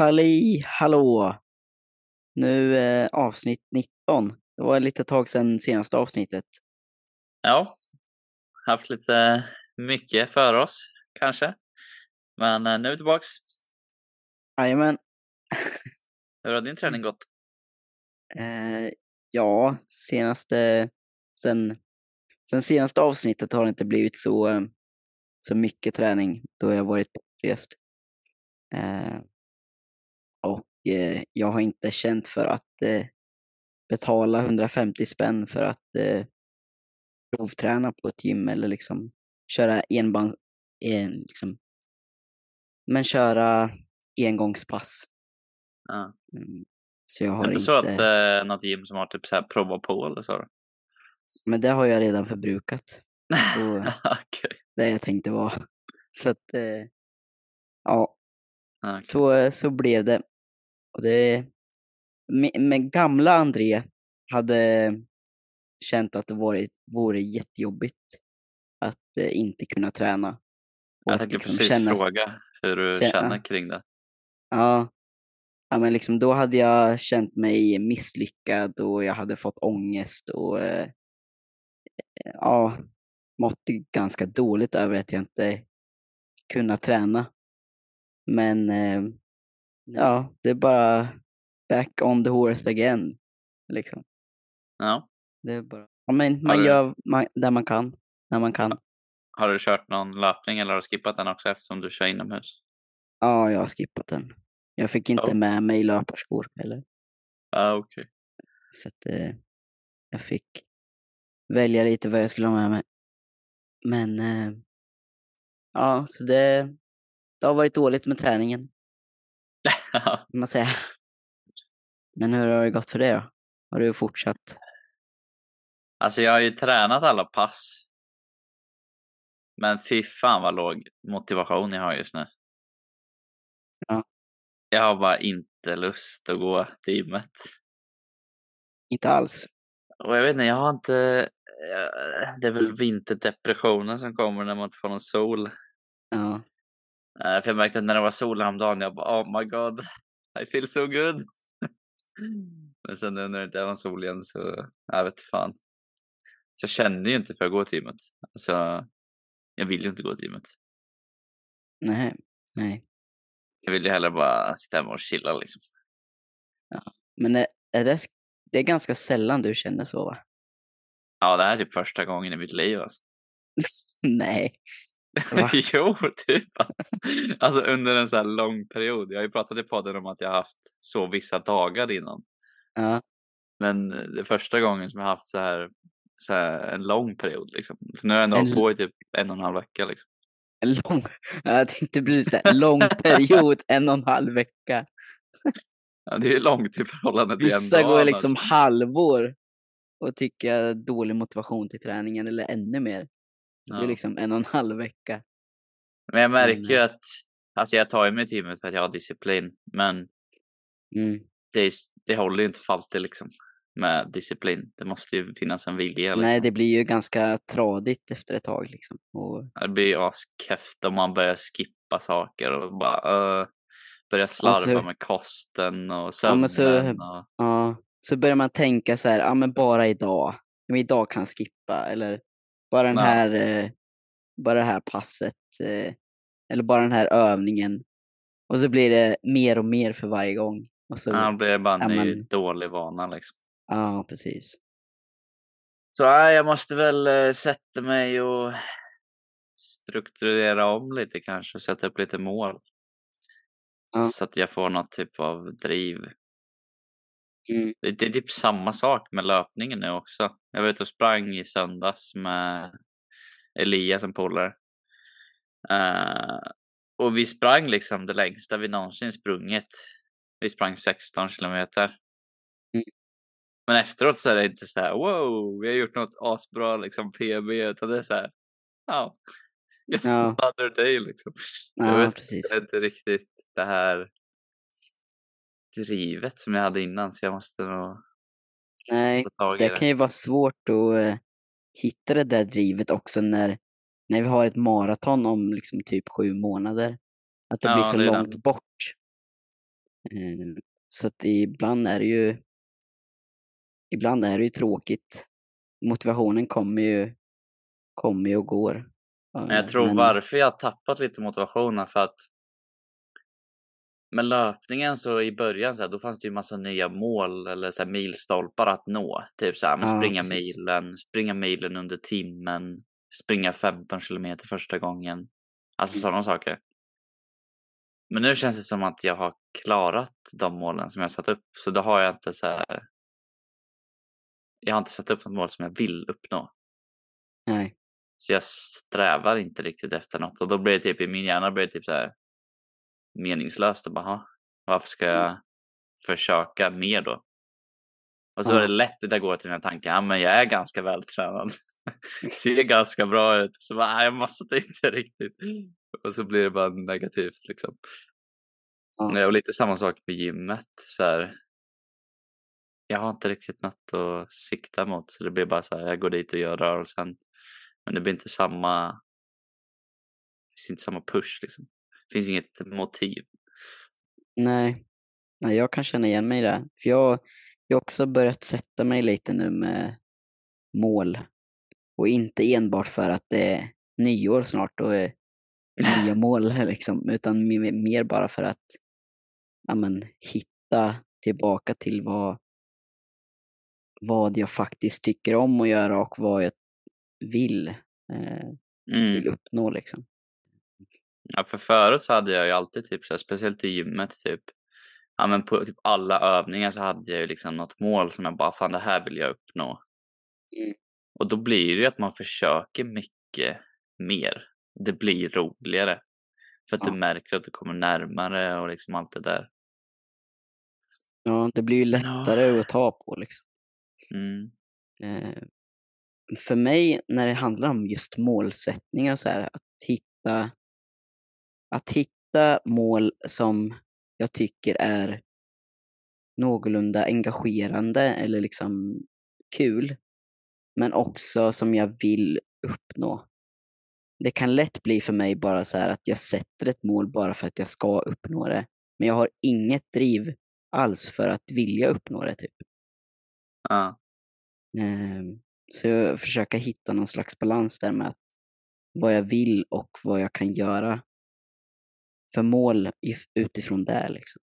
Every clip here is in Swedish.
Halli hallå! Nu eh, avsnitt 19. Det var lite tag sedan senaste avsnittet. Ja, haft lite mycket för oss kanske. Men eh, nu är vi tillbaks. Jajamän. Hur har din träning gått? Eh, ja, senaste... Sen, sen senaste avsnittet har det inte blivit så, eh, så mycket träning då jag varit bortrest. Eh, eh, jag har inte känt för att eh, betala 150 spänn för att eh, provträna på ett gym eller liksom köra enband, en, liksom, men köra engångspass. Ja. Mm. Så jag har det inte inte, så att eh, något gym som har typ så här prova på eller så? men det har jag redan förbrukat. Och Okej. det jag tänkte var. Så att, eh, ja, Okej. så, så blev det. Och det, med, gamla André hade känt att det varit, vore jättejobbigt att eh, inte kunna träna. Jag tänkte liksom precis känna- fråga hur du känna- känner kring det. Ja. ja, men liksom då hade jag känt mig misslyckad och jag hade fått ångest och eh, ja, mått ganska dåligt över att jag inte kunnat träna. Men eh, ja, det är bara back on the horse again. Liksom. Ja. Det är bara, ja, men man du- gör man, där man kan, när man kan. Har du kört någon löpning eller har du skippat den också eftersom du kör inomhus? Ja, jag har skippat den. Jag fick inte Ja. med mig löparskor heller. Ja, okej. Så att eh, jag fick välja lite vad jag skulle ha med mig. Men eh, ja, så det, det har varit dåligt med träningen, man säga. Men hur har det gått för dig då? Har du fortsatt? Alltså jag har ju tränat alla pass. Men fy fan vad låg motivation jag har just nu. Ja. Jag har bara inte lust att gå till gymmet. Inte alls. Och jag vet inte, jag har inte... eh, Det är väl vinterdepressionen som kommer när man inte får någon sol. Ja, Eh, För jag märkte att när det var sol häromdagen, jag bara oh my god, I feel so good. Men sen nu när det inte någon sol igen så, jag vet fan. Så jag kände ju inte för att gå till gymmet. Alltså, jag vill ju inte gå till gymmet. nej, nej. Jag vill ju hellre bara sitta hemma och chilla liksom. Men är, är det, det är ganska sällan du känner så va? Ja, det här är typ första gången i mitt liv alltså. nej. Jo, typ. Alltså under en så här lång period. Jag har ju pratat i podden om att jag har haft så vissa dagar innan. Ja, Men det är första gången som jag har haft så här, så här en lång period liksom. För nu har jag ändå En hållit på i typ en och en halv vecka liksom. en lång, jag tänkte precis det, lång period, en och en halv vecka. Ja, det är långt i förhållande till en Vissa dag går annars. liksom halvår och tycker jag dålig motivation till träningen eller ännu mer. Det är Ja. liksom en och en halv vecka. Men jag märker ju att, alltså jag tar ju mig till gymmet för att jag har disciplin. Men Mm. det, det håller ju inte för alltid liksom. Med disciplin. Det måste ju finnas en vilja. Liksom. Nej, det blir ju ganska tradigt efter ett tag liksom. Och, Det blir ju askeft om man börjar skippa saker och bara uh, börjar slarva Alltså- med kosten och Ja, sömnen. men så- och, ja, så börjar man tänka så här, ja men bara idag. Ja, Men idag kan jag skippa eller bara den Ja. här, eh, bara det här passet. Eh, eller bara den här övningen. Och så blir det mer och mer för varje gång. Och så, ja, det blir bara en Ja, ny men- dålig vana liksom. ja, precis. Så nej, jag måste väl eh, sätta mig och strukturera om lite kanske och sätta upp lite mål. Ja. Så att jag får något typ av driv. Mm. Det, det är typ samma sak med löpningen nu också. Jag var ute och sprang i söndags med Elias som polare. Eh, och vi sprang liksom det längsta vi någonsin sprungit. Vi sprang 16 kilometer. Mm. Men efteråt så är det inte så här wow, vi har gjort något asbra liksom PB utan det är så här ja, just Ja. another day liksom. Jag Ja, vet precis. Inte riktigt det här drivet som jag hade innan så jag måste nog Nej, det det. kan ju vara svårt att eh, hitta det där drivet också när, när vi har ett maraton om liksom typ sju månader. Att det Ja, blir så det är den. långt bort. Eh, så att ibland är det ju ibland är det ju tråkigt. Motivationen kommer ju, kommer ju och går. Men jag tror Men- varför jag har tappat lite motivationen för att med löpningen så i början så här, då fanns det ju massa nya mål eller så här, milstolpar att nå. Typ så här, men Ja, springa precis. milen, springa milen under timmen, springa 15 kilometer första gången. Alltså Mm. sådana saker. Men nu känns det som att jag har klarat de målen som jag satt upp. Så då har jag inte så här. Jag har inte satt upp något mål som jag vill uppnå. Nej. Så jag strävar inte riktigt efter något och då blir det typ i min hjärna blir det typ så här meningslöst och bara, "Ha, varför ska jag försöka mer då? Och så är det lätt att jag går till den här tanken, ja men jag är ganska vältränad. Ser ganska bra ut. Så bara, "Nej, jag måste inte riktigt. Och så blir det bara negativt liksom. Ja. Är lite samma sak med gymmet. Så här, jag har inte riktigt något att sikta mot så det blir bara så här, jag går dit och gör rörelsen. Men det blir inte samma, det inte samma push liksom. Finns inget motiv. Nej. Nej, jag kan känna igen mig i det. För jag, jag har också börjat sätta mig lite nu med mål. Och inte enbart för att det är nyår snart och nya mål liksom, utan me- mer bara för att ja, men, hitta tillbaka till vad, vad jag faktiskt tycker om att göra och vad jag vill, eh, Mm. vill uppnå. Liksom. Ja, för förut så hade jag ju alltid typ så här, speciellt i gymmet typ. Ja, men på typ alla övningar så hade jag ju liksom något mål som jag bara, fan det här vill jag uppnå. Mm. Och då blir det ju att man försöker mycket mer. Det blir roligare. För att Ja. du märker att du kommer närmare och liksom allt det där. Ja, det blir ju Ja. lättare att ta på. Liksom. Mm. Eh, för mig, när det handlar om just målsättningar, så här, att hitta, att hitta mål som jag tycker är någorlunda engagerande eller liksom kul, men också som jag vill uppnå. Det kan lätt bli för mig bara så här att jag sätter ett mål bara för att jag ska uppnå det, men jag har inget driv alls för att vilja uppnå det. Typ. Ja. Ehm, Så jag försöker hitta någon slags balans där med att vad jag vill och vad jag kan göra för mål if- utifrån det. Liksom.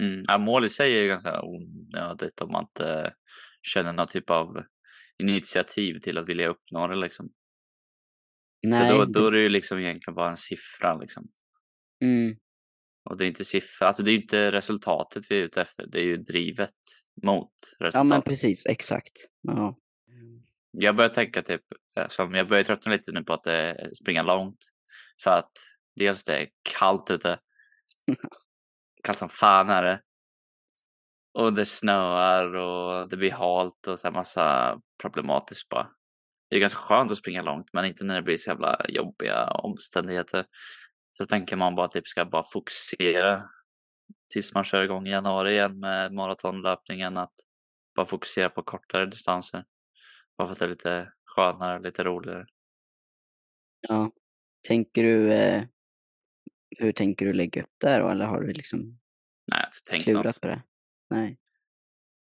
Mm. Ja, mål i sig är ju ganska onödigt om man inte känner någon typ av initiativ till att vilja uppnå det liksom. Nej, För då, då är det ju liksom egentligen bara en siffra liksom. mm, Och det är inte siffra, alltså det är inte resultatet vi är ute efter, det är ju drivet mot ja, resultatet. men precis, exakt. Ja. Jag börjar tänka typ, eh, som jag börjar tröttna lite nu på att eh, springa långt. För att dels det är kallt ute. kallt som fan är det. Och det snöar och det blir halt och så här massa problematiskt bara. Det är ganska skönt att springa långt men inte när det blir så jävla jobbiga omständigheter. Så tänker man bara typ ska bara fokusera tills man kör igång i januari igen med maratonlöpningen. Att bara fokusera på kortare distanser. Bara för att det är lite skönare, lite roligare. ja. Tänker du, eh, hur tänker du lägga upp det då? Eller har du liksom Nej, jag klurat något. på det? Nej.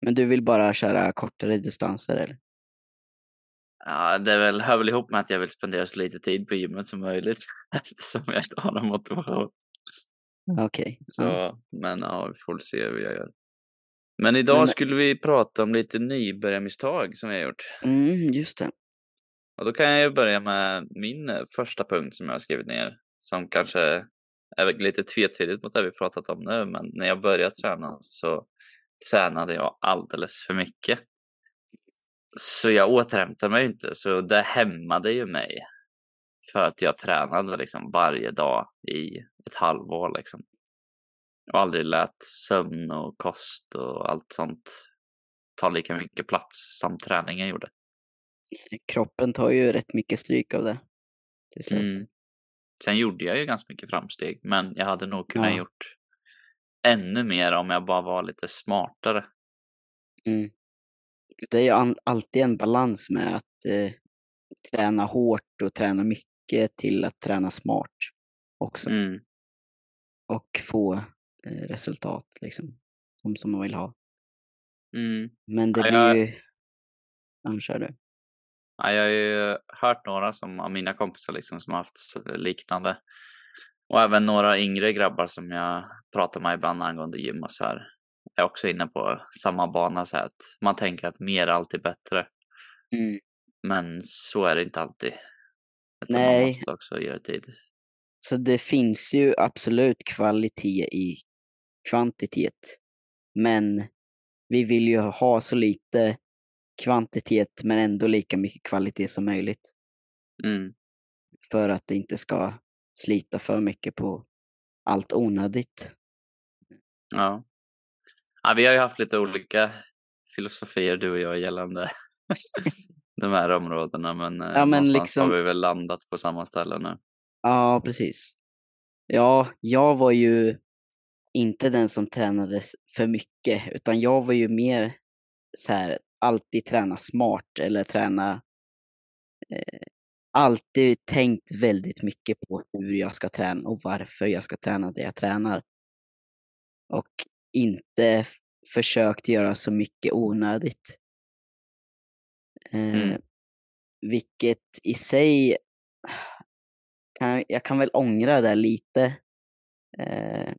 Men du vill bara köra kortare distanser eller? Ja, det är väl, hör väl ihop med att jag vill spendera så lite tid på gymmet som möjligt. Eftersom jag inte har någon motivation. Okej. Så, ja. men ja, vi får se hur jag gör. Men idag Men- skulle vi prata om lite nybörjarmisstag som jag har gjort. Mm, just det. Och då kan jag ju börja med min eh, första punkt som jag har skrivit ner. Som kanske är lite tvetydigt mot det vi pratat om nu. Men när jag började träna så tränade jag alldeles för mycket. Så jag återhämtade mig inte. Så det hämmade ju mig. För att jag tränade liksom varje dag i ett halvår liksom. Och aldrig lät sömn och kost och allt sånt ta lika mycket plats som träningen gjorde. Kroppen tar ju rätt mycket stryk av det. Till slut. Mm. Sen gjorde jag ju ganska mycket framsteg, men jag hade nog kunnat Ja. gjort ännu mer om jag bara var lite smartare. Mm. Det är ju alltid en balans med att eh, träna hårt och träna mycket till att träna smart också. Mm. Och få eh, resultat liksom. Som man vill ha. Mm. Men det Ja, blir jag- ju... Ja, kör du. Ja, jag har ju hört några som, av mina kompisar liksom, som har haft liknande. Och även några yngre grabbar som jag pratar med ibland angående gym och så här. Är också inne på samma bana så här att man tänker att mer är alltid bättre. Mm. Men så är det inte alltid. Utan Man Nej. måste också ge det tid. Så det finns ju absolut kvalitet i kvantitet. Men vi vill ju ha så lite kvantitet men ändå lika mycket kvalitet som möjligt. Mm. För att det inte ska slita för mycket på allt onödigt. Ja. ja. Vi har ju haft lite olika filosofier du och jag gällande de här områdena. Men, eh, Ja, men liksom- har vi väl landat på samma ställe nu. Ja, precis. Ja, jag var ju inte den som tränade för mycket, utan jag var ju mer så här, alltid träna smart eller träna eh, alltid tänkt väldigt mycket på hur jag ska träna och varför jag ska träna det jag tränar. Och inte försökt göra så mycket onödigt. Eh, Mm. Vilket i sig, kan, jag kan väl ångra det lite eh,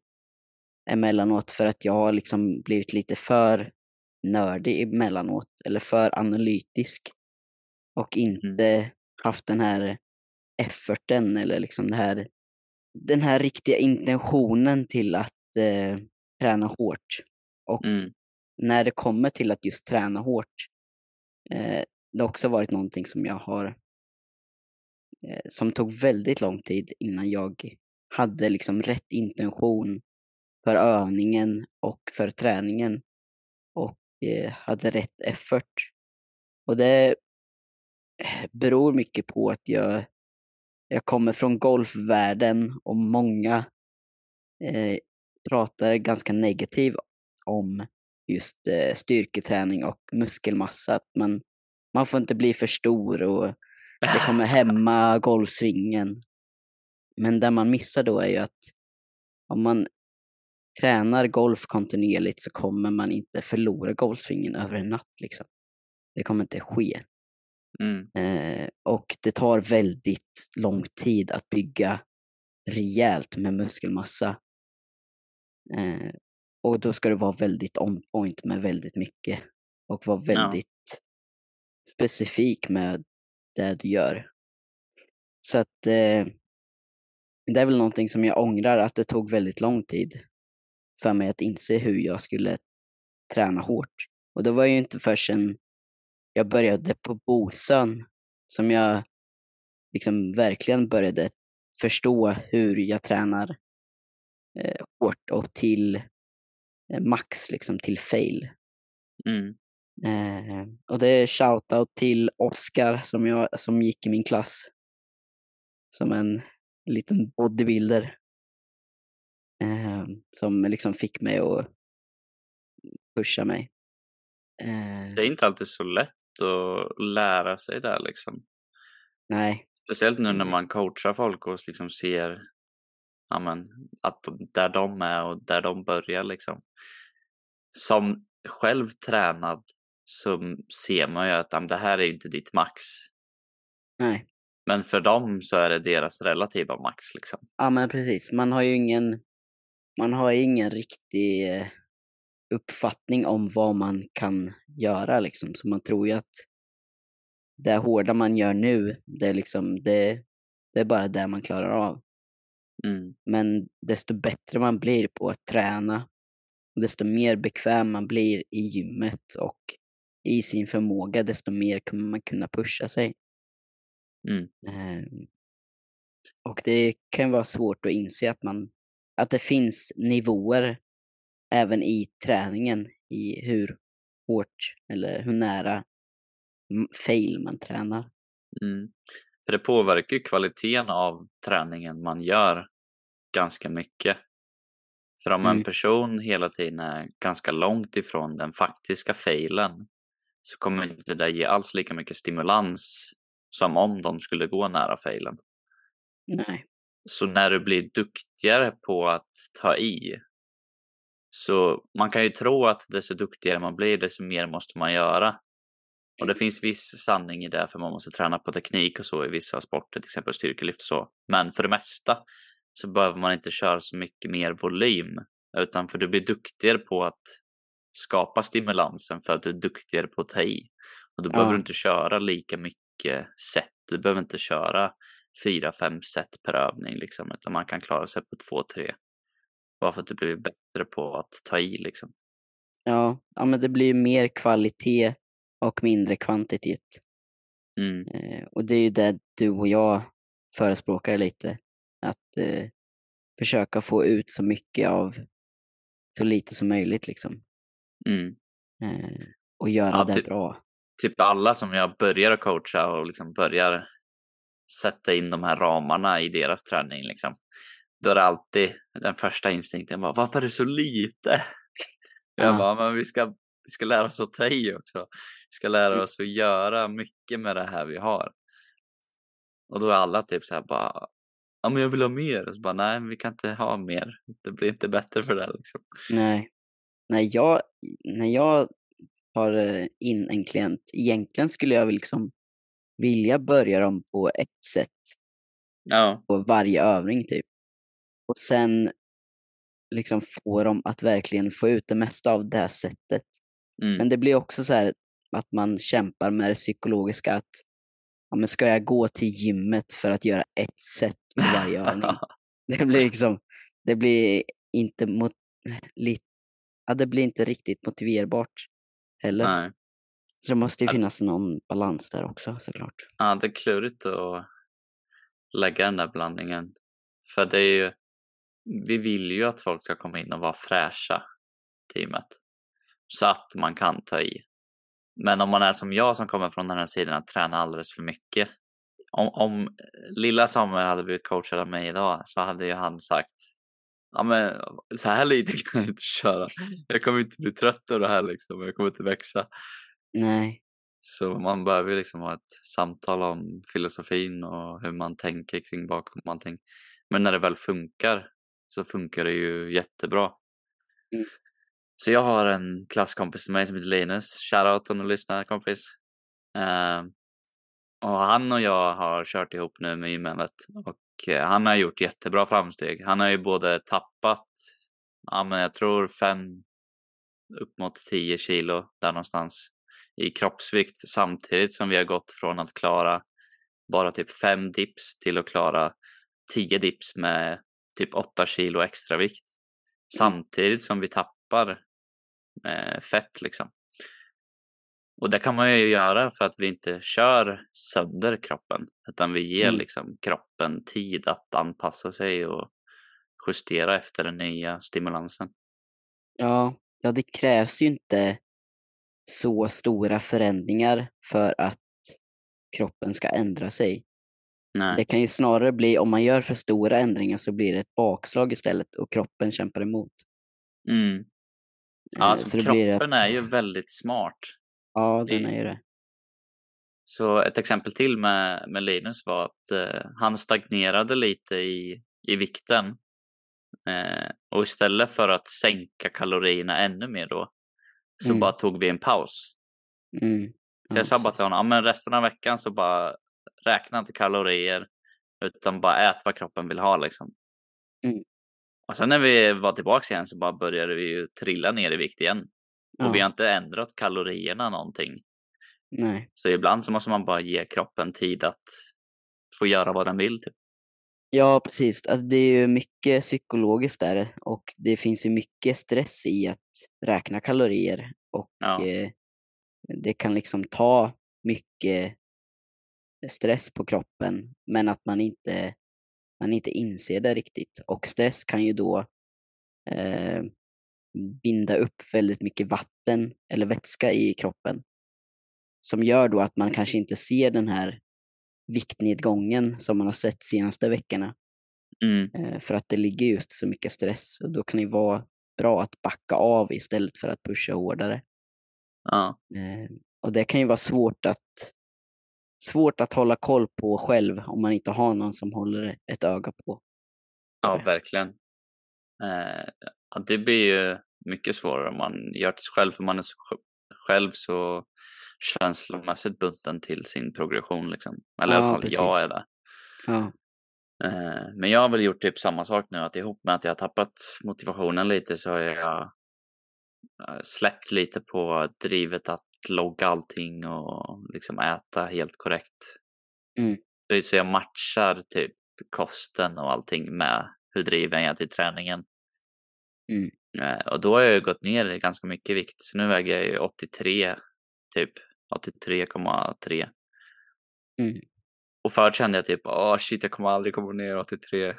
emellanåt för att jag har liksom blivit lite för nördig emellanåt eller för analytisk och inte haft den här efforten eller liksom det här, den här riktiga intentionen till att eh, träna hårt. Och Mm. när det kommer till att just träna hårt, eh, det har också varit någonting som jag har, eh, som tog väldigt lång tid innan jag hade liksom rätt intention för övningen och för träningen hade rätt effort. Och det beror mycket på att jag, jag kommer från golfvärlden och många eh, pratar ganska negativt om just eh, styrketräning och muskelmassa. Att man, man får inte bli för stor och det kommer hämma golfsvingen. Men det man missar då är ju att om man tränar golf kontinuerligt så kommer man inte förlora golfsvingen över en natt. Liksom. Det kommer inte ske. Mm. Eh, och det tar väldigt lång tid att bygga rejält med muskelmassa. Eh, och då ska du vara väldigt on point med väldigt mycket och vara väldigt specifik med det du gör. Så att eh, det är väl någonting som jag ångrar att det tog väldigt lång tid för mig att inse hur jag skulle träna hårt. Och det var ju inte förrän jag började på Bosön som jag liksom verkligen började förstå hur jag tränar eh, hårt och till eh, max, liksom till fail. Mm. Eh, och det är shoutout till Oskar som, jag, som gick i min klass. Som en liten bodybuilder. Eh, som liksom fick mig att pusha mig. Eh, Det är inte alltid så lätt att lära sig det liksom. nej, Speciellt nu när man coachar folk och liksom ser ja, men, att där de är och där de börjar liksom. Som själv tränad så ser man ju att det här är inte ditt max. nej. Men för dem så är det deras relativa max liksom. Ja men precis, man har ju ingen, man har ingen riktig eh, uppfattning om vad man kan göra liksom. Så man tror ju att det hårda man gör nu, det är liksom, det, det är bara det man klarar av. Mm. Men desto bättre man blir på att träna, och desto mer bekväm man blir i gymmet och i sin förmåga, desto mer kommer man kunna pusha sig. Mm. Ehm, Och det kan vara svårt att inse att, man, att det finns nivåer även i träningen i hur hårt eller hur nära fail man tränar. Mm. För det påverkar ju kvaliteten av träningen man gör ganska mycket. För om Mm. en person hela tiden är ganska långt ifrån den faktiska failen så kommer inte det ge alls lika mycket stimulans som om de skulle gå nära failen. Nej. Så när du blir duktigare på att ta i Så man kan ju tro att desto duktigare man blir, desto mer måste man göra. Och det finns viss sanning i det, för man måste träna på teknik och så i vissa sporter, till exempel styrkelyft och så. Men för det mesta så behöver man inte köra så mycket mer volym, utan för du blir duktigare på att skapa stimulansen för att du är duktigare på att ta i. Och då Ja. behöver du inte köra lika mycket set. Du behöver inte köra fyra, fem set per övning liksom, utan man kan klara sig på två, tre. Bara för att du blir bättre på att ta i liksom. Ja, ja men det blir mer kvalitet och mindre kvantitet. Mm, Eh, och det är ju det du och jag förespråkar lite. Att eh, försöka få ut så mycket av så lite som möjligt liksom. mm. Eh, och göra Ja, det typ- bra. Typ alla som jag börjar coacha och liksom börjar sätta in de här ramarna i deras träning liksom. Då är det alltid den första instinkten bara, varför är det så lite? Jag Ja. bara, men vi ska, vi ska lära oss att ta i också. Vi ska lära oss att göra mycket med det här vi har. Och då är alla typ så här bara, ja men jag vill ha mer. Och så bara, nej vi kan inte ha mer. Det blir inte bättre för det liksom. Nej. När jag, när jag har eh, in en klient, egentligen skulle jag väl liksom vilja börja dem på ett sätt Ja, på varje övning typ. Och sen liksom få dem att verkligen få ut det mesta av det här sättet. mm. Men det blir också så här att man kämpar med det psykologiska att ja, men ska jag gå till gymmet för att göra ett set på varje övning? Det blir liksom, det blir inte mot, li, ja, det blir inte riktigt motiverbart heller. nej. Så det måste ju finnas någon balans där också såklart. Ja, det är klurigt att lägga den där blandningen. För det är ju, vi vill ju att folk ska komma in och vara fräscha, teamet. Så att man kan ta i. Men om man är som jag som kommer från den här sidan att träna alldeles för mycket. Om, om lilla Samuel hade blivit coachad av mig idag så hade ju han sagt Ja men så här lite kan jag inte köra. Jag kommer inte bli trött av det här liksom. Jag kommer inte växa. Nej, Så man behöver ju liksom ha ett samtal om filosofin och hur man tänker kring bakom allting. Men när det väl funkar så funkar det ju jättebra. Mm. Så jag har en klasskompis till mig som heter Linus. Shoutout om du lyssnar kompis. Eh, och han och jag har kört ihop nu med gymmet och eh, han har gjort jättebra framsteg. Han har ju både tappat, ja men jag tror fem upp mot 10 kilo där någonstans i kroppsvikt samtidigt som vi har gått från att klara bara typ fem dips till att klara 10 dips med typ 8 kilo extra vikt. Samtidigt som vi tappar eh, fett liksom. Och det kan man ju göra för att vi inte kör sönder kroppen utan vi ger Mm. liksom kroppen tid att anpassa sig och justera efter den nya stimulansen. ja, ja det krävs ju inte så stora förändringar för att kroppen ska ändra sig. Nej. Det kan ju snarare bli, om man gör för stora ändringar så blir det ett bakslag istället och kroppen kämpar emot. Mm. Eh, Ja, alltså, så det blir kroppen ett- är ju väldigt smart. Ja, det- den är ju det. Så ett exempel till med, med Linus var att eh, han stagnerade lite i, i vikten. Eh, och istället för att sänka kalorierna ännu mer då så Mm. bara tog vi en paus. Mm. Så Ja, jag sa bara till honom, men resten av veckan så bara räkna inte kalorier utan bara ät vad kroppen vill ha liksom. Mm. Och sen när vi var tillbaka igen så bara började vi ju trilla ner i vikt igen. Ja, Och vi har inte ändrat kalorierna någonting. nej. Så ibland så måste man bara ge kroppen tid att få göra vad den vill. Typ. Ja, precis. Alltså, det är ju mycket psykologiskt där och det finns ju mycket stress i att räkna kalorier och Ja. eh, det kan liksom ta mycket stress på kroppen men att man inte, man inte inser det riktigt. Och stress kan ju då eh, binda upp väldigt mycket vatten eller vätska i kroppen som gör då att man kanske inte ser den här viktnedgången som man har sett senaste veckorna. Mm. Eh, för att det ligger just så mycket stress. Och då kan det vara bra att backa av istället för att pusha hårdare. Ja. Eh, och det kan ju vara svårt att, svårt att hålla koll på själv om man inte har någon som håller ett öga på. Ja, verkligen. Eh, det blir ju mycket svårare om man gör det själv, för man är själv så känslomässigt bunden till sin progression liksom. Eller i alla Ja, fall precis. jag är det. Ja. Eh, Men jag har väl gjort typ samma sak nu, att ihop med att jag har tappat motivationen lite så har jag eh, släppt lite på drivet att logga allting och liksom äta helt korrekt. Mm. Så jag matchar typ kosten och allting med hur driven jag är till träningen. Mm. Eh, Och då har jag gått ner ganska mycket i vikt, så nu väger jag ju 83, typ 83,3. Mm. Och förut kände jag typ, åh shit, jag kommer aldrig komma ner 83.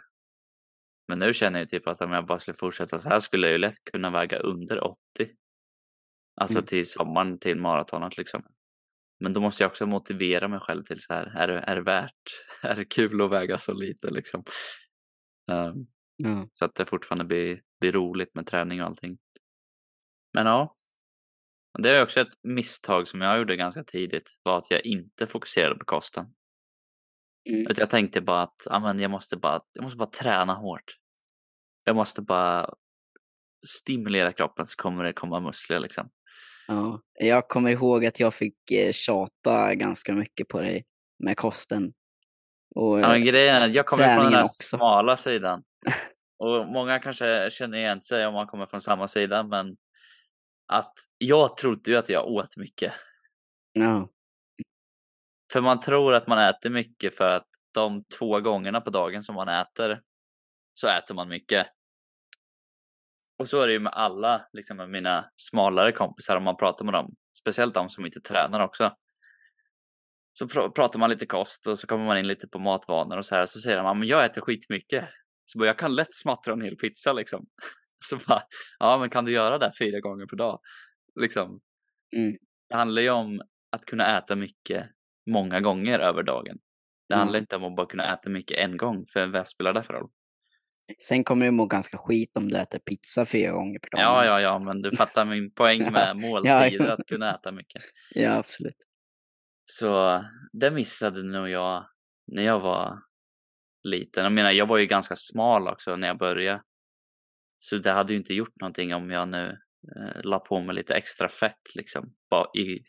Men nu känner jag typ att om jag bara skulle fortsätta så här skulle jag ju lätt kunna väga under 80. Alltså Mm. till sommaren, till maratonet liksom. Men då måste jag också motivera mig själv till så här, är det, är det värt, är det kul att väga så lite liksom? Ehm, Ja. så att det fortfarande blir, blir roligt med träning och allting. Men ja. Det är också ett misstag som jag gjorde ganska tidigt, var att jag inte fokuserade på kosten. Mm. Jag tänkte bara att ja, men jag, måste bara, jag måste bara träna hårt. Jag måste bara stimulera kroppen så kommer det komma muskler liksom. Ja. Jag kommer ihåg att jag fick eh, tjata ganska mycket på dig med kosten. Och, Ja, eh, grejen är att jag kommer från den här också. smala sidan. Och många kanske känner igen sig om man kommer från samma sida, men att jag trodde ju att jag åt mycket. ja. För man tror att man äter mycket för att de två gångerna på dagen som man äter så äter man mycket. Och så är det ju med alla liksom med mina smalare kompisar om man pratar med dem. Speciellt de som inte tränar också. Så pr pratar man lite kost och så kommer man in lite på matvanor och så här. Så säger de, men jag äter skitmycket. Så bara, jag kan lätt smattra en hel pizza liksom. Så bara, ja men kan du göra det fyra gånger per dag? Liksom. Mm. Det handlar ju om att kunna äta mycket många gånger över dagen. Det Ja. handlar inte om att bara kunna äta mycket en gång, för vad spelar det för roll? Sen kommer du må ganska skit om du äter pizza fyra gånger per dag. Ja, ja, ja, men du fattar min poäng med måltider, att kunna äta mycket. ja, absolut. Så det missade nog jag när jag var liten. Jag menar, jag var ju ganska smal också när jag började. Så det hade ju inte gjort någonting om jag nu eh, la på mig lite extra fett liksom. Bara i,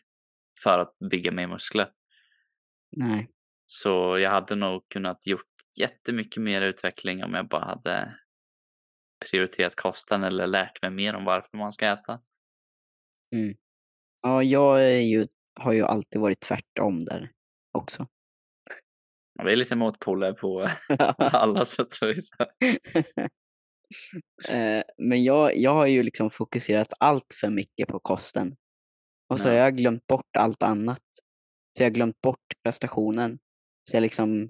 för att bygga mig muskler. Nej. Så jag hade nog kunnat gjort jättemycket mer utveckling om jag bara hade prioriterat kosten eller lärt mig mer om varför man ska äta. Ja, jag ju, har ju alltid varit tvärtom där också. Vi är lite motpoler på alla sätt och vis. Eh, Men jag, jag har ju liksom fokuserat allt för mycket på kosten. Och så har jag glömt bort allt annat. Så jag har glömt bort prestationen. Så jag liksom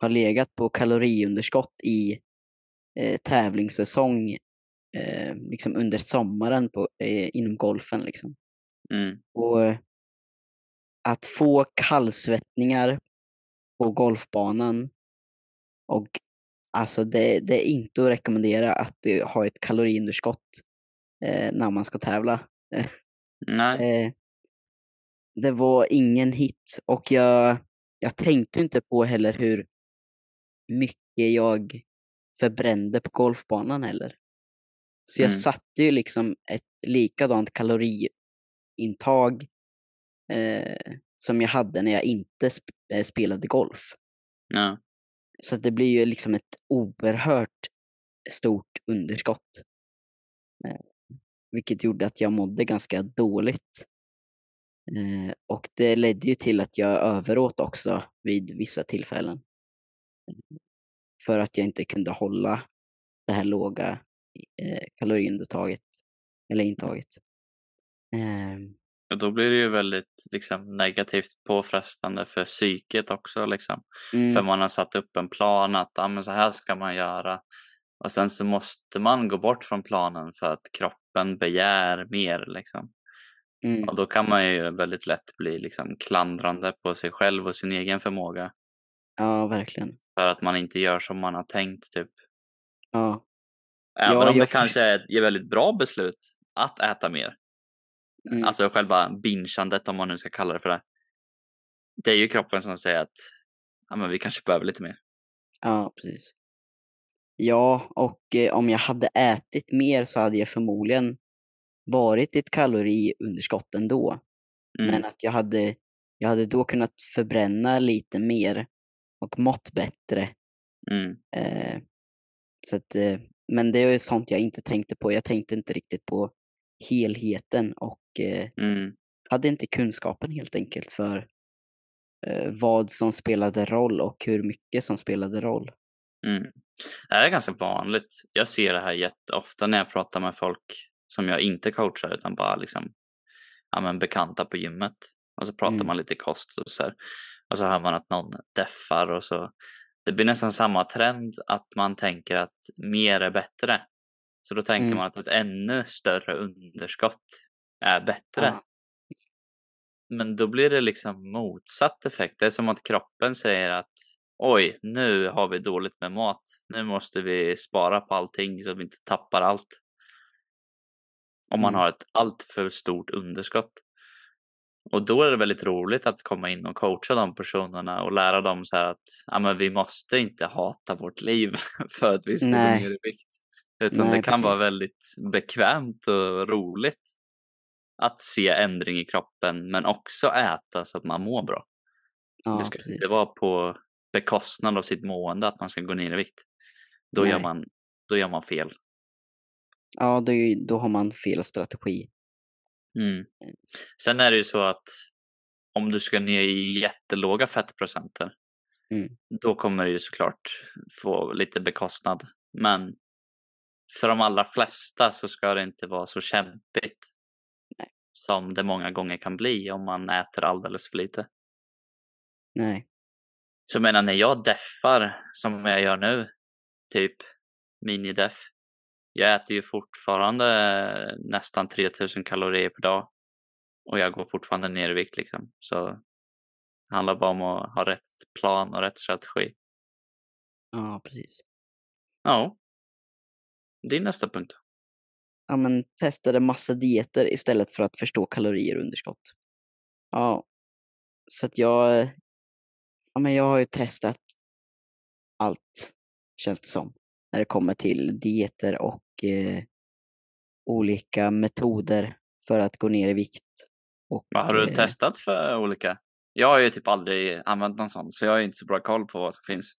har legat på kaloriunderskott i eh, tävlingssäsong eh, liksom under sommaren på, eh, inom golfen. Liksom. Mm. Och eh, att få kallsvettningar på golfbanan och alltså det, det är inte att rekommendera att eh, ha ett kaloriunderskott eh, när man ska tävla. Nej. Eh, det var ingen hit och jag, jag tänkte inte på heller hur mycket jag förbrände på golfbanan heller. Så jag Mm. satte ju liksom ett likadant kaloriintag eh, som jag hade när jag inte sp- eh, spelade golf. Ja. Så att det blir ju liksom ett oerhört stort underskott. Eh, vilket gjorde att jag mådde ganska dåligt. Eh, och det ledde ju till att jag överåt också vid vissa tillfällen. Eh, för att jag inte kunde hålla det här låga eh, kaloriintaget. Eller intaget. Ehm, då blir det ju väldigt liksom, negativt påfrestande för psyket också. Liksom. mm, För man har satt upp en plan att ah, men så här ska man göra. Och sen så måste man gå bort från planen för att kroppen begär mer. Liksom. mm, Och då kan man ju väldigt lätt bli liksom, klandrande på sig själv och sin egen förmåga. ja, verkligen. För att man inte gör som man har tänkt. Typ. Ja, Även Ja, om det kanske är ett väldigt bra beslut att äta mer. Mm, Alltså själva bingeandet om man nu ska kalla det för det. Det är ju kroppen som säger att ja, men vi kanske behöver lite mer. ja precis. Ja, och eh, om jag hade ätit mer så hade jag förmodligen varit i ett kaloriunderskott ändå. Mm. Men att jag hade, jag hade då kunnat förbränna lite mer och mått bättre. Mm. Eh, så att, eh, men det är ju sånt jag inte tänkte på. Jag tänkte inte riktigt på helheten och Mm. hade inte kunskapen helt enkelt för eh, vad som spelade roll och hur mycket som spelade roll. Mm. Det är ganska vanligt. Jag ser det här jätteofta när jag pratar med folk som jag inte coachar utan bara liksom ja, men bekanta på gymmet. Och så pratar Mm. man lite kost och så här. Och så hör man att någon deffar och så. Det blir nästan samma trend att man tänker att mer är bättre. Så då tänker Mm. man att ett ännu större underskott är bättre. Ja. Men då blir det liksom motsatt effekt. Det är som att kroppen säger att oj, nu har vi dåligt med mat. Nu måste vi spara på allting så vi inte tappar allt. Om man Mm. har ett allt för stort underskott. Och då är det väldigt roligt att komma in och coacha de personerna och lära dem så här att ja, men vi måste inte hata vårt liv för att vi ska gå ner i vikt. Utan Nej, det kan vara precis. väldigt bekvämt och roligt att se ändring i kroppen men också äta så att man mår bra. Ja, det ska inte precis. vara på bekostnad av sitt mående att man ska gå ner i vikt. Då, gör man, då gör man fel. Ja, då, då har man fel strategi. Mm. Sen är det ju så att om du ska ner i jättelåga fettprocenter Mm. då kommer det ju såklart få lite bekostnad. Men för de allra flesta så ska det inte vara så kämpigt. Som det många gånger kan bli om man äter alldeles för lite. Nej. Så jag menar när jag deffar som jag gör nu, typ minideff. Jag äter ju fortfarande nästan 3000 kalorier per dag. Och jag går fortfarande ner i vikt liksom. Så det handlar bara om att ha rätt plan och rätt strategi. Ja, precis. Ja. Din nästa punkt. Ja, men testade massa dieter istället för att förstå kalorier och underskott. Ja, så att jag, ja, men jag har ju testat allt, känns det som, när det kommer till dieter och eh, olika metoder för att gå ner i vikt. Och, Vad har du eh, testat för olika? Jag har ju typ aldrig använt någon sån så jag har inte så bra koll på vad som finns.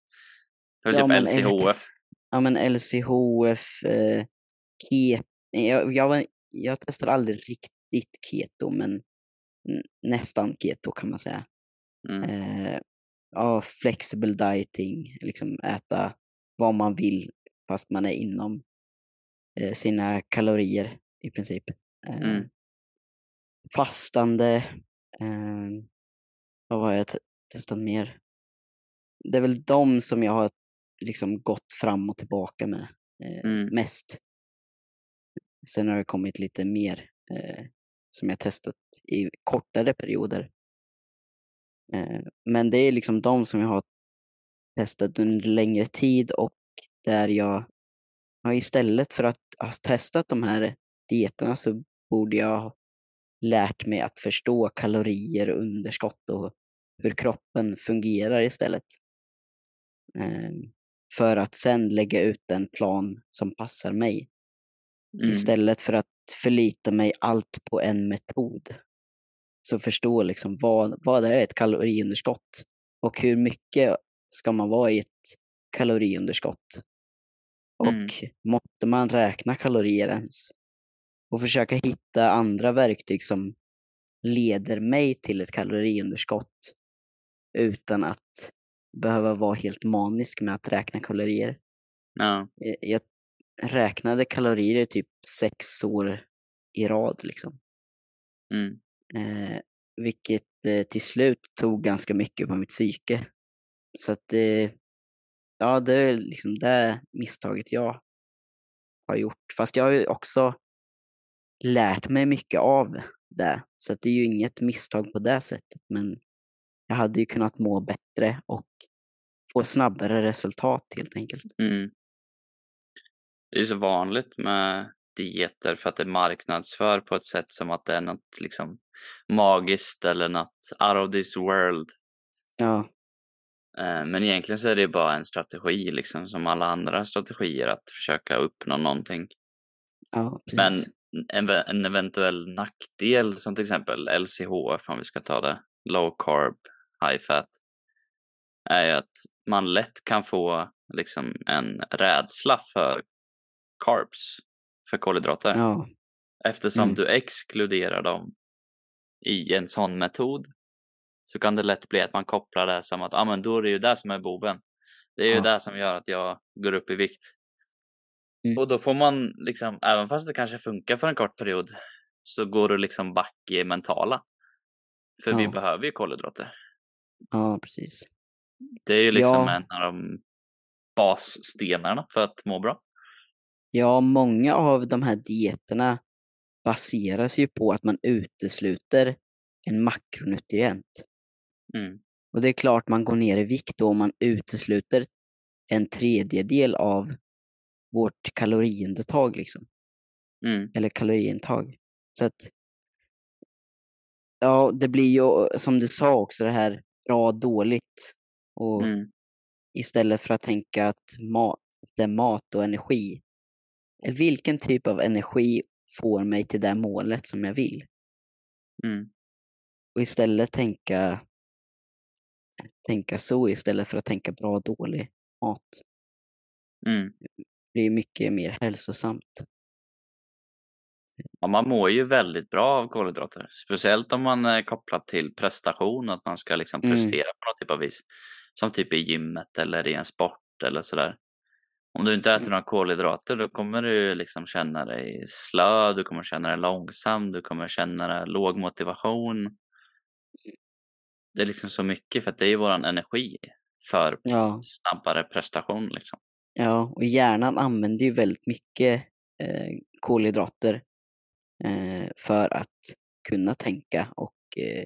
Har Ja, typ men- LCHF. Ja, men LCHF, eh, jag, jag, jag testade aldrig riktigt keto, men nästan keto kan man säga. Mm. Eh, ja, flexible dieting, liksom äta vad man vill fast man är inom eh, sina kalorier i princip. Eh, Mm. Fastande, eh, vad har jag te- testat mer? Det är väl de som jag har liksom gått fram och tillbaka med eh, Mm. mest. Sen har det kommit lite mer eh, som jag testat i kortare perioder. Eh, men det är liksom de som jag har testat under längre tid och där jag har istället för att ha testat de här dieterna så borde jag ha lärt mig att förstå kalorier och underskott och hur kroppen fungerar istället. Eh, för att sen lägga ut en plan som passar mig. Mm. Istället för att förlita mig allt på en metod. Så förstå liksom vad, vad är ett kaloriunderskott? Och hur mycket ska man vara i ett kaloriunderskott? Och Mm. måste man räkna kalorier ens? Och försöka hitta andra verktyg som leder mig till ett kaloriunderskott utan att behöva vara helt manisk med att räkna kalorier. Ja. Eh, Jag räknade kalorier typ sex år i rad liksom. Mm. Eh, vilket eh, till slut tog ganska mycket på mitt psyke. Så att det, ja det är liksom det misstaget jag har gjort. Fast jag har ju också lärt mig mycket av det. Så att det är ju inget misstag på det sättet. Men jag hade ju kunnat må bättre och få snabbare resultat helt enkelt. Mm. Det är så vanligt med dieter för att det marknadsför på ett sätt som att det är något liksom magiskt eller något out of this world. Ja, Eh, Men egentligen så är det bara en strategi liksom som alla andra strategier att försöka uppnå någonting. ja precis. Men en, en eventuell nackdel som till exempel LCHF om vi ska ta det, low carb, high fat, är ju att man lätt kan få liksom en rädsla för carbs, för kolhydrater. Ja. Eftersom Mm. du exkluderar dem i en sån metod så kan det lätt bli att man kopplar det som att ah, men då är det ju det som är boven. Det är ju Ja. det som gör att jag går upp i vikt. Mm. Och då får man liksom, även fast det kanske funkar för en kort period, så går du liksom back i mentala. För vi Ja. behöver ju kolhydrater. ja, precis. Det är ju liksom Ja. en av de basstenarna för att må bra. Ja, många av de här dieterna baseras ju på att man utesluter en makronutrient. Mm. Och det är klart man går ner i vikt då om man utesluter en tredjedel av vårt kaloriintag liksom. Mm. Eller kaloriintag. Så att Ja, det blir ju som du sa också det här bra dåligt. Och Mm. istället för att tänka att mat, det är mat och energi. Vilken typ av energi får mig till det målet som jag vill? Mm. Och istället tänka, tänka så istället för att tänka bra och dålig mat. Mm. Det är mycket mer hälsosamt. Ja, man mår ju väldigt bra av kolhydrater. Speciellt om man är kopplad till prestation, att man ska liksom Mm. prestera på något typ av vis. Som typ i gymmet eller i en sport eller sådär. Om du inte äter Mm. några kolhydrater då kommer du liksom känna dig slö, du kommer känna dig långsam, du kommer känna dig låg motivation. Det är liksom så mycket för att det är våran energi för Ja, snabbare prestation liksom. ja, och hjärnan använder ju väldigt mycket eh, kolhydrater eh, för att kunna tänka och eh,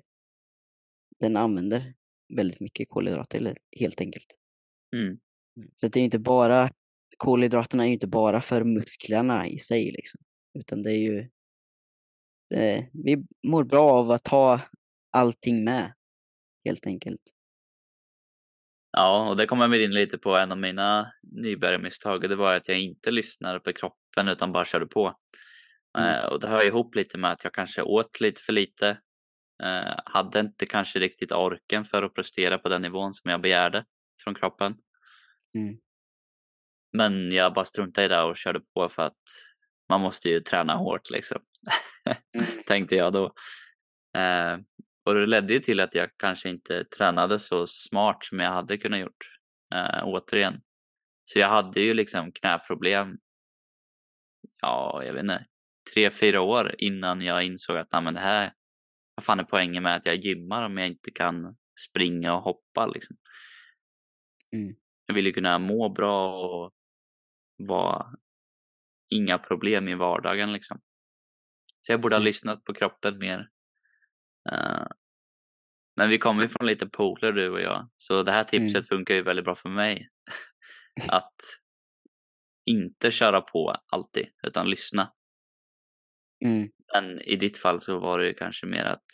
den använder väldigt mycket kolhydrater helt- enkelt. Mm. Så det är inte bara, kolhydraterna är ju inte bara för musklerna i sig liksom. Utan det är ju, det, vi mår bra av att ha allting med. Helt enkelt. Ja, och det kommer vi in lite på en av mina nybörjarmisstag det var att jag inte lyssnade på kroppen utan bara körde på. Mm. Eh, och det hör ihop lite med att jag kanske åt lite för lite. Eh, hade inte kanske riktigt orken för att prestera på den nivån som jag begärde från kroppen. Mm. Men jag bara struntade i det och körde på för att man måste ju träna hårt liksom. Mm. Tänkte jag då. Eh, och det ledde ju till att jag kanske inte tränade så smart som jag hade kunnat gjort. Eh, återigen. Så jag hade ju liksom knäproblem. Ja, jag vet inte. Tre, fyra år innan jag insåg att nej, men det här. Vad fan är poängen med att jag gymmar om jag inte kan springa och hoppa liksom. Mm. Jag vill ju kunna må bra och vara inga problem i vardagen liksom. Så jag borde ha Mm. lyssnat på kroppen mer. Eh, men vi kommer ju från lite poler du och jag. Så det här tipset Mm. funkar ju väldigt bra för mig. att inte köra på alltid, utan lyssna. Mm. Men i ditt fall så var det ju kanske mer att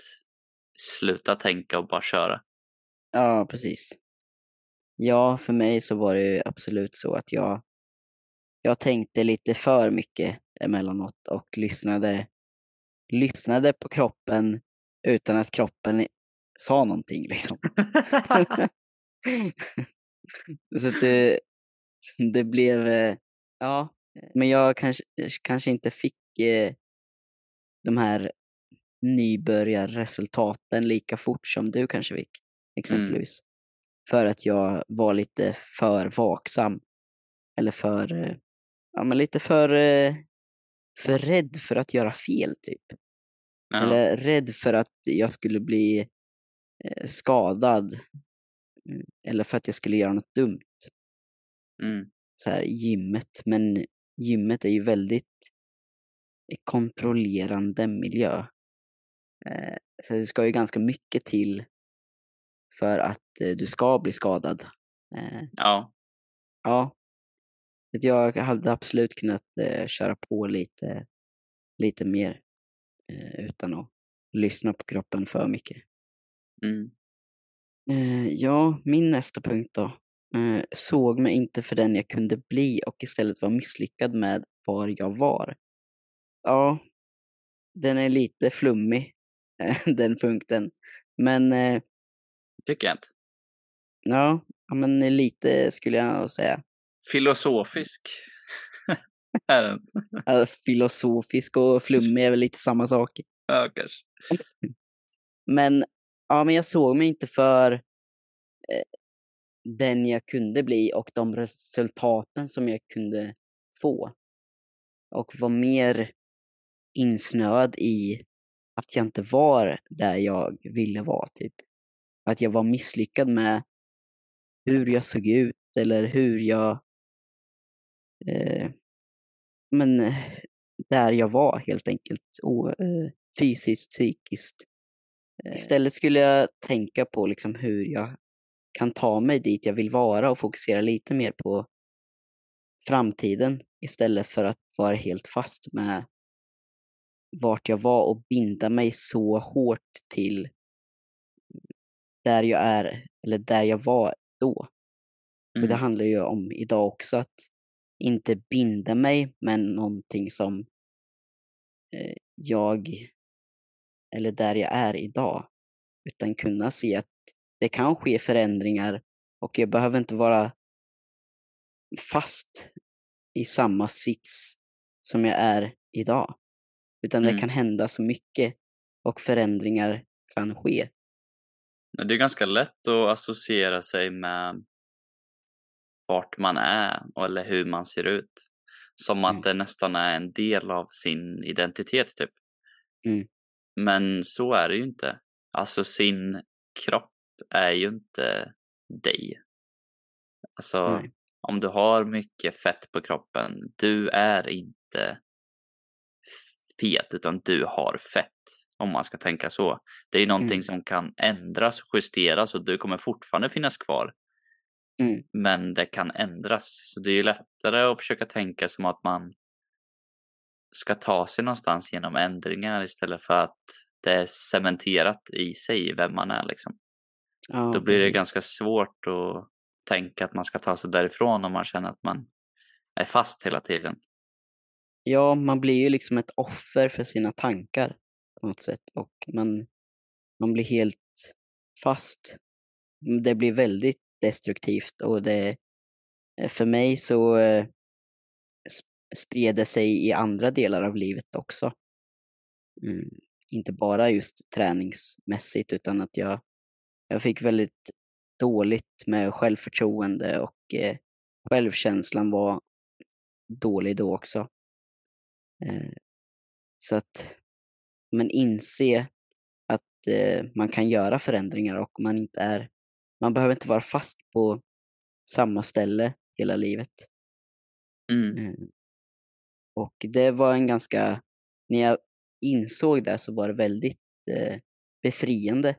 sluta tänka och bara köra. Ja, precis. Ja, för mig så var det ju absolut så att jag, jag tänkte lite för mycket emellanåt och lyssnade, lyssnade på kroppen utan att kroppen sa någonting liksom. så det, det blev, eh, ja, men jag kanske, kanske inte fick eh, de här nybörjarresultaten lika fort som du kanske fick, exempelvis. För att jag var lite för vaksam. Eller för, eh, ja men lite för, eh, för rädd för att göra fel typ. Ja. Eller rädd för att jag skulle bli eh, skadad. Mm, Eller för att jag skulle göra något dumt. Mm. Så här gymmet. Men gymmet är ju väldigt eh, kontrollerande miljö. Så det ska ju ganska mycket till för att du ska bli skadad. Ja. Ja. Jag hade absolut kunnat eh, köra på lite, lite mer eh, utan att lyssna på kroppen för mycket. Mm. Eh, ja, min nästa punkt då. Eh, såg mig inte för den jag kunde bli och istället var misslyckad med var jag var. Ja, den är lite flummig, den punkten. Men eh, Tycker jag inte. ja, men lite skulle jag säga. Filosofisk är den. Ja, Filosofisk och flummig är väl lite samma sak. Ja, kanske. Men, ja, men jag såg mig inte för eh, den jag kunde bli och de resultaten som jag kunde få. Och var mer insnöad i att jag inte var där jag ville vara, typ. Att jag var misslyckad med hur jag såg ut eller hur jag... Eh, men eh, där jag var helt enkelt. O, eh, fysiskt, psykiskt. Istället skulle jag tänka på liksom hur jag kan ta mig dit jag vill vara och fokusera lite mer på framtiden istället för att vara helt fast med vart jag var och binda mig så hårt till där jag är eller där jag var då. Och det Mm. handlar ju om idag också att inte binda mig med någonting som eh, jag eller där jag är idag. Utan kunna se att det kan ske förändringar och jag behöver inte vara fast i samma sits som jag är idag. Utan det Mm. kan hända så mycket och förändringar kan ske. Det är ganska lätt att associera sig med vart man är eller hur man ser ut. Som att Mm. det nästan är en del av sin identitet typ. Mm. Men så är det ju inte. Alltså sin kropp är ju inte dig. Alltså Nej. om du har mycket fett på kroppen, du är inte fet utan du har fett. Om man ska tänka så. Det är ju någonting Mm. som kan ändras, justeras och du kommer fortfarande finnas kvar. Mm. Men det kan ändras. Så det är ju lättare att försöka tänka som att man ska ta sig någonstans genom ändringar istället för att det är cementerat i sig vem man är liksom. Ja, Då blir det precis. ganska svårt att tänka att man ska ta sig därifrån om man känner att man är fast hela tiden. Ja, man blir ju liksom ett offer för sina tankar på något sätt och man, man blir helt fast. Det blir väldigt destruktivt och det, eh, för mig så eh, spred det sig i andra delar av livet också. Mm, inte bara just träningsmässigt utan att jag, jag fick väldigt dåligt med självförtroende och eh, självkänslan var dålig då också. Eh, så att man inse att eh, man kan göra förändringar och man inte är, man behöver inte vara fast på samma ställe hela livet. Mm. Eh, och det var en ganska, när jag insåg det så var det väldigt eh, befriande.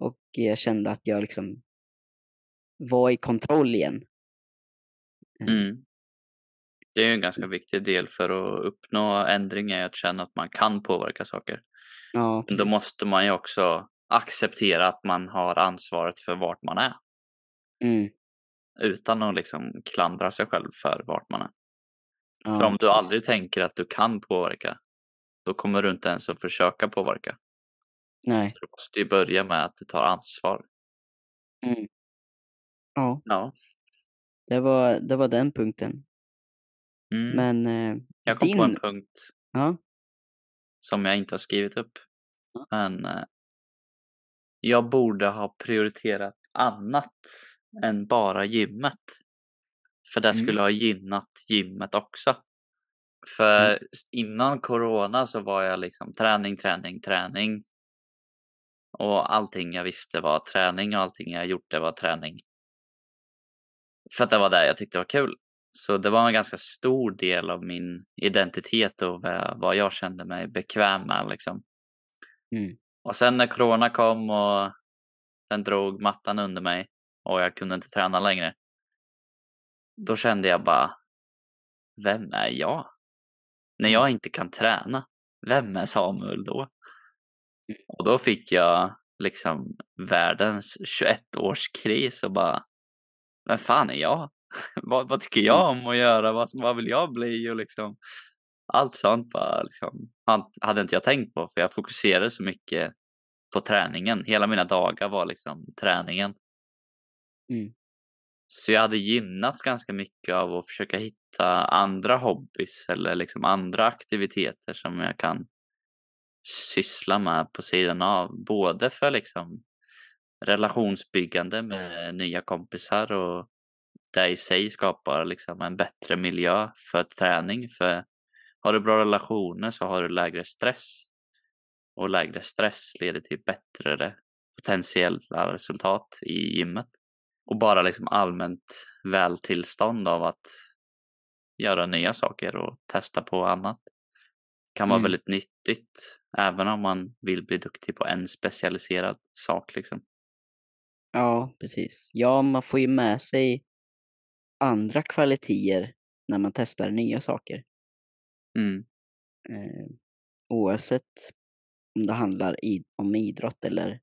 Och jag kände att jag liksom var i kontroll igen. Eh, Mm. Det är ju en ganska viktig del för att uppnå ändringar, att känna att man kan påverka saker. Ja, Men då måste man ju också acceptera att man har ansvaret för vart man är. Mm, Utan att liksom klandra sig själv för vart man är. ja, för om du precis. aldrig tänker att du kan påverka, då kommer du inte ens att försöka påverka. Nej. Så du måste ju börja med att du tar ansvar. Mm. Ja, Ja. det var, det var den punkten. Mm. Men eh, jag kom din... på en punkt Ja, som jag inte har skrivit upp. Men eh, jag borde ha prioriterat annat än bara gymmet. För det Mm. skulle ha gynnat gymmet också. För s- innan corona så var jag liksom träning, träning, träning. Och allting jag visste var träning och allting jag gjort det var träning. För att det var det jag tyckte var kul. Så det var en ganska stor del av min identitet och vad jag kände mig bekväm med liksom. Mm. Och sen när corona kom och den drog mattan under mig och jag kunde inte träna längre. Då kände jag bara, vem är jag? När jag inte kan träna, vem är Samuel då? Och då fick jag liksom världens 21-årskris och bara, vem fan är jag? vad, vad tycker jag om att göra? Vad, vad vill jag bli? Och liksom, Allt sånt bara liksom, hade inte jag tänkt på för jag fokuserade så mycket på träningen. Hela mina dagar var liksom träningen. Mm. Så jag hade gynnats ganska mycket av att försöka hitta andra hobbys eller liksom andra aktiviteter som jag kan syssla med på sidan av. Både för liksom relationsbyggande med nya kompisar och det i sig skapar liksom en bättre miljö för träning. För har du bra relationer så har du lägre stress. Och lägre stress leder till bättre potentiella resultat i gymmet. Och bara liksom allmänt vältillstånd av att göra nya saker och testa på annat. Kan vara mm. väldigt nyttigt även om man vill bli duktig på en specialiserad sak liksom. Ja, precis. Ja, man får ju med sig andra kvaliteter när man testar nya saker. Mm. Eh, oavsett om det handlar i, om idrott eller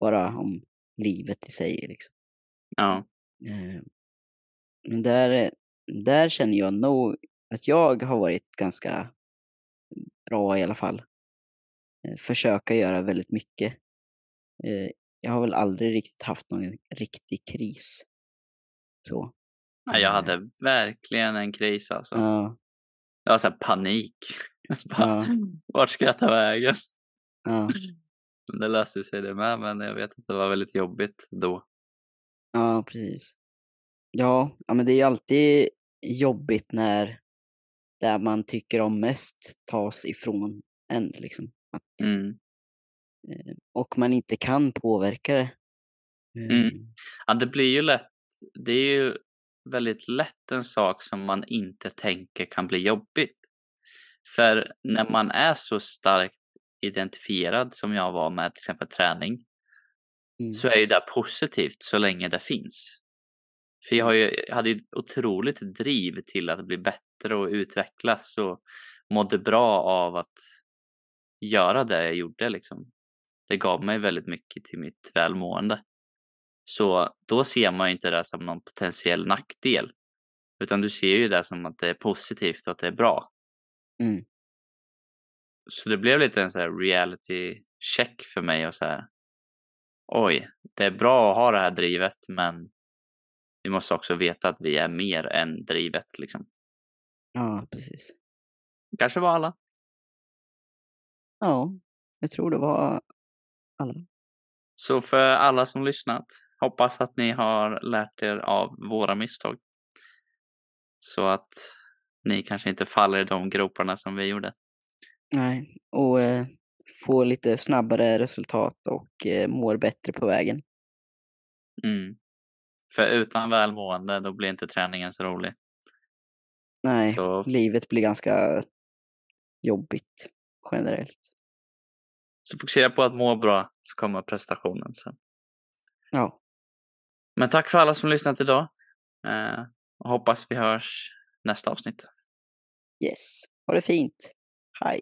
bara om livet i sig. Liksom. Ja. Eh, men där, där känner jag nog att jag har varit ganska bra i alla fall. Eh, försöka göra väldigt mycket. Eh, jag har väl aldrig riktigt haft någon riktig kris. Så. Ja, jag hade verkligen en kris alltså. Ja. Jag var så panik. Bara, ja. Vart ska jag ta vägen? Ja. Det löste sig det med, men jag vet att det var väldigt jobbigt då. Ja, precis. Ja, ja men det är ju alltid jobbigt när det man tycker om mest tas ifrån en. Liksom. Att, mm. Eh, och man inte kan påverka det. Mm. Ehm. Ja, det blir ju lätt. Det är ju väldigt lätt en sak som man inte tänker kan bli jobbigt. För när man är så starkt identifierad som jag var med till exempel träning mm. så är ju det positivt så länge det finns. För jag, ju, jag hade ju otroligt driv till att bli bättre och utvecklas och mådde bra av att göra det jag gjorde liksom. Det gav mig väldigt mycket till mitt välmående. Så då ser man inte det som någon potentiell nackdel. Utan du ser ju det som att det är positivt och att det är bra. Mm. Så det blev lite en så här reality check för mig och så här. Oj, det är bra att ha det här drivet men vi måste också veta att vi är mer än drivet liksom. Ja, precis. Kanske var alla. Ja, jag tror det var alla. Så för alla som lyssnat, hoppas att ni har lärt er av våra misstag. Så att ni kanske inte faller i de groparna som vi gjorde. Nej, och eh, få lite snabbare resultat och eh, mår bättre på vägen. Mm. För utan välmående då blir inte träningen så rolig. Nej, så... livet blir ganska jobbigt generellt. Så fokusera på att må bra så kommer prestationen sen. Ja. Men tack för alla som lyssnat idag. Eh, hoppas vi hörs nästa avsnitt. Yes, ha det fint. Hej.